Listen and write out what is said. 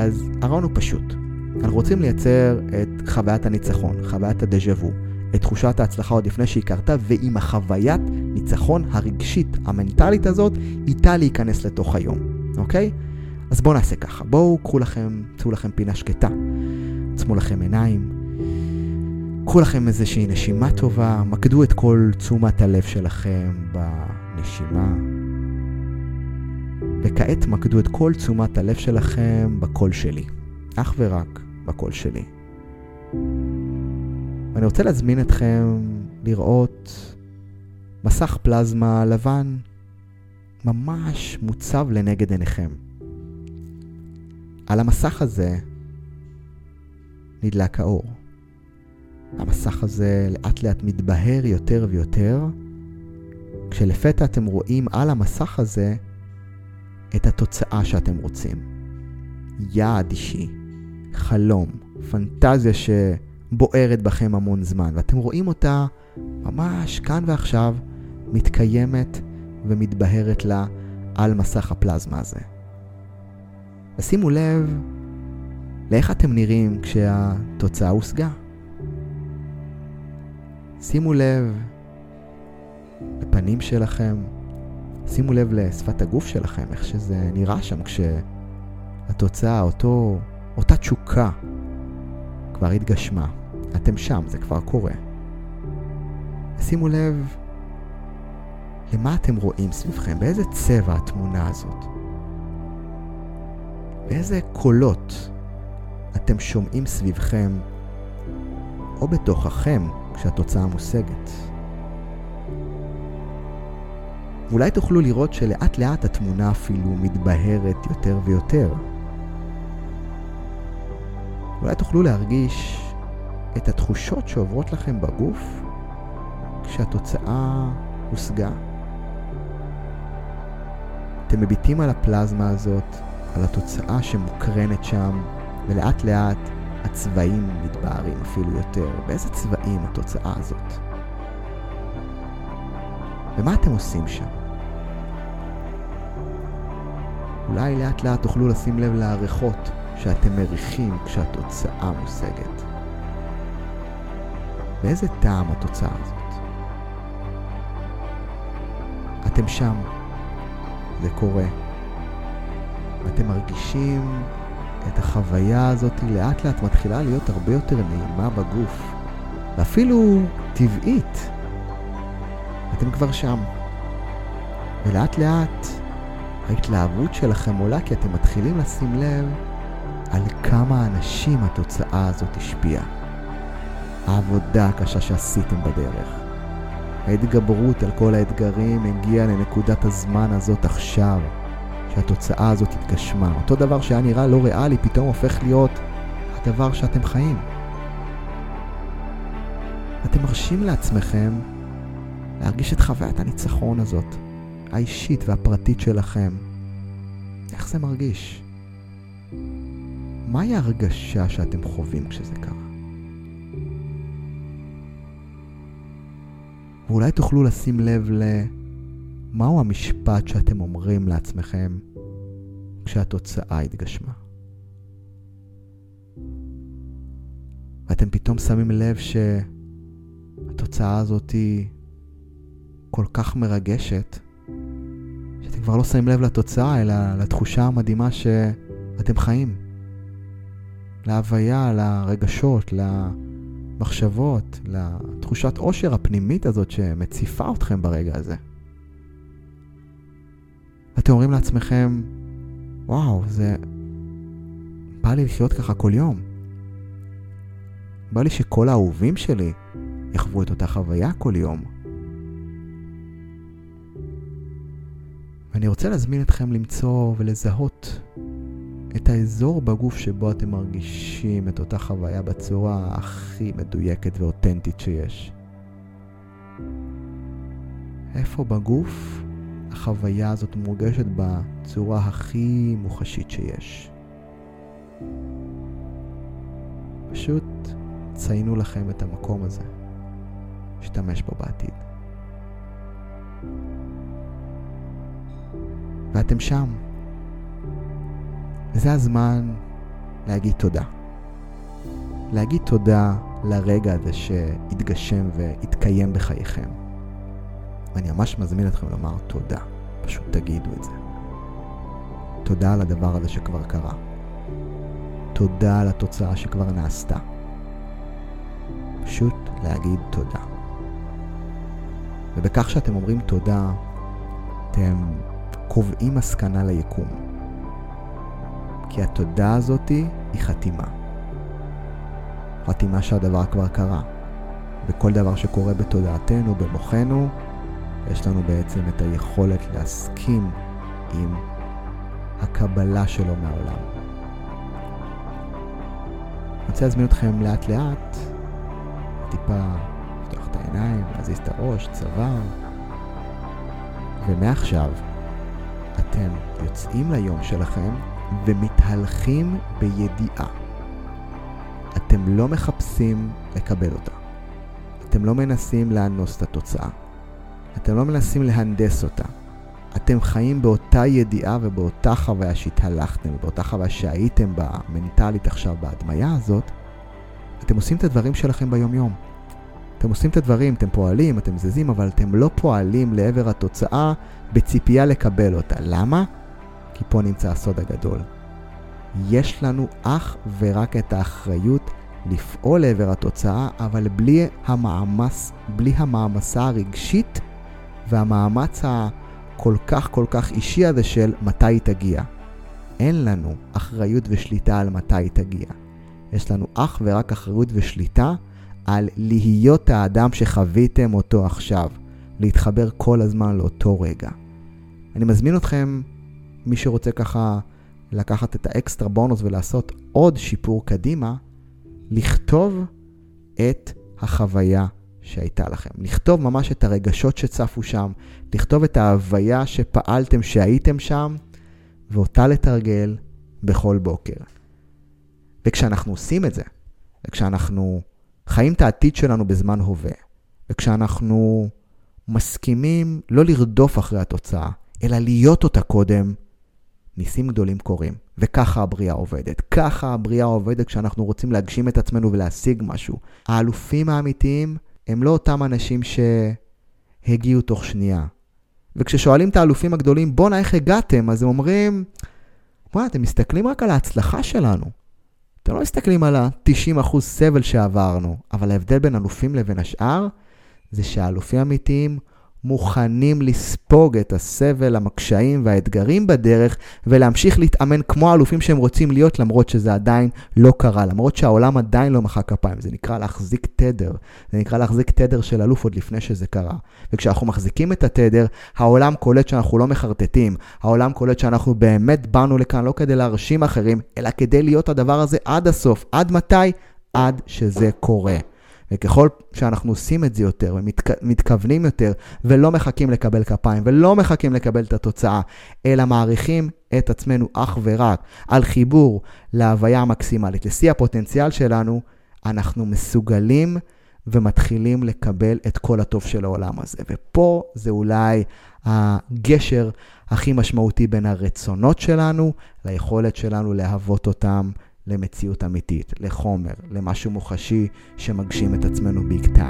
אז הרעיון הוא פשוט. אנחנו רוצים לייצר את חוויית הניצחון, חוויית הדז'ה וו, את תחושת ההצלחה עוד לפני שהיא קרתה, ועם החוויית ניצחון הרגשית, המנטלית הזאת, איתה להיכנס לתוך היום, אוקיי? אז בואו נעשה ככה, בואו קחו לכם, צאו לכם פינה שקטה, עצמו לכם עיניים, קחו לכם איזושהי נשימה טובה, מקדו את כל תשומת הלב שלכם בנשימה, וכעת מקדו את כל תשומת הלב שלכם בקול שלי, אך ורק בקול שלי. ואני רוצה להזמין אתכם לראות מסך פלזמה לבן ממש מוצב לנגד עיניכם. על המסך הזה נדלק האור. המסך הזה לאט לאט מתבהר יותר ויותר, כשלפתע אתם רואים על המסך הזה את התוצאה שאתם רוצים. יעד אישי, חלום, פנטזיה שבוערת בכם המון זמן, ואתם רואים אותה ממש כאן ועכשיו מתקיימת ומתבהרת לה על מסך הפלזמה הזה. ושימו לב לאיך אתם נראים כשהתוצאה הושגה. שימו לב לפנים שלכם, שימו לב לשפת הגוף שלכם, איך שזה נראה שם כשהתוצאה, אותו, אותה תשוקה כבר התגשמה. אתם שם, זה כבר קורה. שימו לב למה אתם רואים סביבכם, באיזה צבע התמונה הזאת. ואיזה קולות אתם שומעים סביבכם או בתוככם כשהתוצאה מושגת. ואולי תוכלו לראות שלאט לאט התמונה אפילו מתבהרת יותר ויותר. אולי תוכלו להרגיש את התחושות שעוברות לכם בגוף כשהתוצאה הושגה. אתם מביטים על הפלזמה הזאת, על התוצאה שמוקרנת שם, ולאט לאט הצבעים מתבהרים אפילו יותר. באיזה צבעים התוצאה הזאת? ומה אתם עושים שם? אולי לאט לאט תוכלו לשים לב לריחות שאתם מריחים כשהתוצאה מושגת. באיזה טעם התוצאה הזאת? אתם שם, זה קורה, ואתם מרגישים את החוויה הזאת לאט לאט מתחילה להיות הרבה יותר נעימה בגוף, ואפילו טבעית. אתם כבר שם. ולאט לאט ההתלהבות שלכם עולה כי אתם מתחילים לשים לב על כמה אנשים התוצאה הזאת השפיעה. העבודה הקשה שעשיתם בדרך. ההתגברות על כל האתגרים הגיעה לנקודת הזמן הזאת עכשיו. שהתוצאה הזאת התגשמה. אותו דבר שהיה נראה לא ריאלי, פתאום הופך להיות הדבר שאתם חיים. אתם מרשים לעצמכם להרגיש את חוויית הניצחון הזאת, האישית והפרטית שלכם. איך זה מרגיש? מהי ההרגשה שאתם חווים כשזה קרה? ואולי תוכלו לשים לב ל... מהו המשפט שאתם אומרים לעצמכם כשהתוצאה התגשמה? ואתם פתאום שמים לב שהתוצאה הזאת היא כל כך מרגשת, שאתם כבר לא שמים לב לתוצאה, אלא לתחושה המדהימה שאתם חיים. להוויה, לרגשות, למחשבות, לתחושת עושר הפנימית הזאת שמציפה אתכם ברגע הזה. ואתם אומרים לעצמכם, וואו, זה... בא לי לחיות ככה כל יום. בא לי שכל האהובים שלי יחוו את אותה חוויה כל יום. ואני רוצה להזמין אתכם למצוא ולזהות את האזור בגוף שבו אתם מרגישים את אותה חוויה בצורה הכי מדויקת ואותנטית שיש. איפה בגוף החוויה הזאת מורגשת בצורה הכי מוחשית שיש. פשוט ציינו לכם את המקום הזה. השתמש בו בעתיד. ואתם שם. וזה הזמן להגיד תודה. להגיד תודה לרגע הזה שהתגשם והתקיים בחייכם. ואני ממש מזמין אתכם לומר תודה. פשוט תגידו את זה. תודה על הדבר הזה שכבר קרה. תודה על התוצאה שכבר נעשתה. פשוט להגיד תודה. ובכך שאתם אומרים תודה, אתם קובעים מסקנה ליקום. כי התודה הזאתי היא חתימה. חתימה שהדבר כבר קרה. וכל דבר שקורה בתודעתנו, במוחנו, יש לנו בעצם את היכולת להסכים עם הקבלה שלו מהעולם. אני רוצה להזמין אתכם לאט לאט, טיפה לפתוח את העיניים, להזיז את הראש, צוואר, ומעכשיו אתם יוצאים ליום שלכם ומתהלכים בידיעה. אתם לא מחפשים לקבל אותה. אתם לא מנסים לאנוס את התוצאה. אתם לא מנסים להנדס אותה. אתם חיים באותה ידיעה ובאותה חוויה שהתהלכתם, ובאותה חוויה שהייתם בה מנטלית עכשיו בהדמיה הזאת, אתם עושים את הדברים שלכם ביום-יום. אתם עושים את הדברים, אתם פועלים, אתם זזים, אבל אתם לא פועלים לעבר התוצאה בציפייה לקבל אותה. למה? כי פה נמצא הסוד הגדול. יש לנו אך ורק את האחריות לפעול לעבר התוצאה, אבל בלי המאמץ, בלי המעמסה הרגשית והמאמץ הכל כך כל כך אישי הזה של מתי היא תגיע. אין לנו אחריות ושליטה על מתי היא תגיע. יש לנו אך ורק אחריות ושליטה על להיות האדם שחוויתם אותו עכשיו, להתחבר כל הזמן לאותו רגע. אני מזמין אתכם, מי שרוצה ככה לקחת את האקסטרה בונוס ולעשות עוד שיפור קדימה, לכתוב את החוויה שהייתה לכם. לכתוב ממש את הרגשות שצפו שם, לכתוב את ההוויה שפעלתם שהייתם שם, ואותה לתרגל בכל בוקר. וכשאנחנו עושים את זה, וכשאנחנו חיים את העתיד שלנו בזמן הווה, וכשאנחנו מסכימים לא לרדוף אחרי התוצאה, אלא להיות אותה קודם, ניסים גדולים קורים. וככה הבריאה עובדת. ככה הבריאה עובדת כשאנחנו רוצים להגשים את עצמנו ולהשיג משהו. האלופים האמיתיים הם לא אותם אנשים שהגיעו תוך שנייה. וכששואלים את האלופים הגדולים, בואנה, איך הגעתם? אז הם אומרים, בואנה, אתם מסתכלים רק על ההצלחה שלנו. אתם לא מסתכלים על ה-90% סבל שעברנו, אבל ההבדל בין אלופים לבין השאר, זה שהאלופים האמיתיים מוכנים לספוג את הסבל, המקשיים והאתגרים בדרך ולהמשיך להתאמן כמו האלופים שהם רוצים להיות למרות שזה עדיין לא קרה, למרות שהעולם עדיין לא מחא כפיים. זה נקרא להחזיק תדר, זה נקרא להחזיק תדר של אלוף עוד לפני שזה קרה. וכשאנחנו מחזיקים את התדר, העולם קולט שאנחנו לא מחרטטים, העולם קולט שאנחנו באמת באנו לכאן לא כדי להרשים אחרים, אלא כדי להיות הדבר הזה עד הסוף. עד מתי? עד שזה קורה. וככל שאנחנו עושים את זה יותר ומתכוונים יותר ולא מחכים לקבל כפיים ולא מחכים לקבל את התוצאה, אלא מעריכים את עצמנו אך ורק על חיבור להוויה המקסימלית, לשיא הפוטנציאל שלנו, אנחנו מסוגלים ומתחילים לקבל את כל הטוב של העולם הזה. ופה זה אולי הגשר הכי משמעותי בין הרצונות שלנו ליכולת שלנו להוות אותם למציאות אמיתית, לחומר, למשהו מוחשי שמגשים את עצמנו טיים.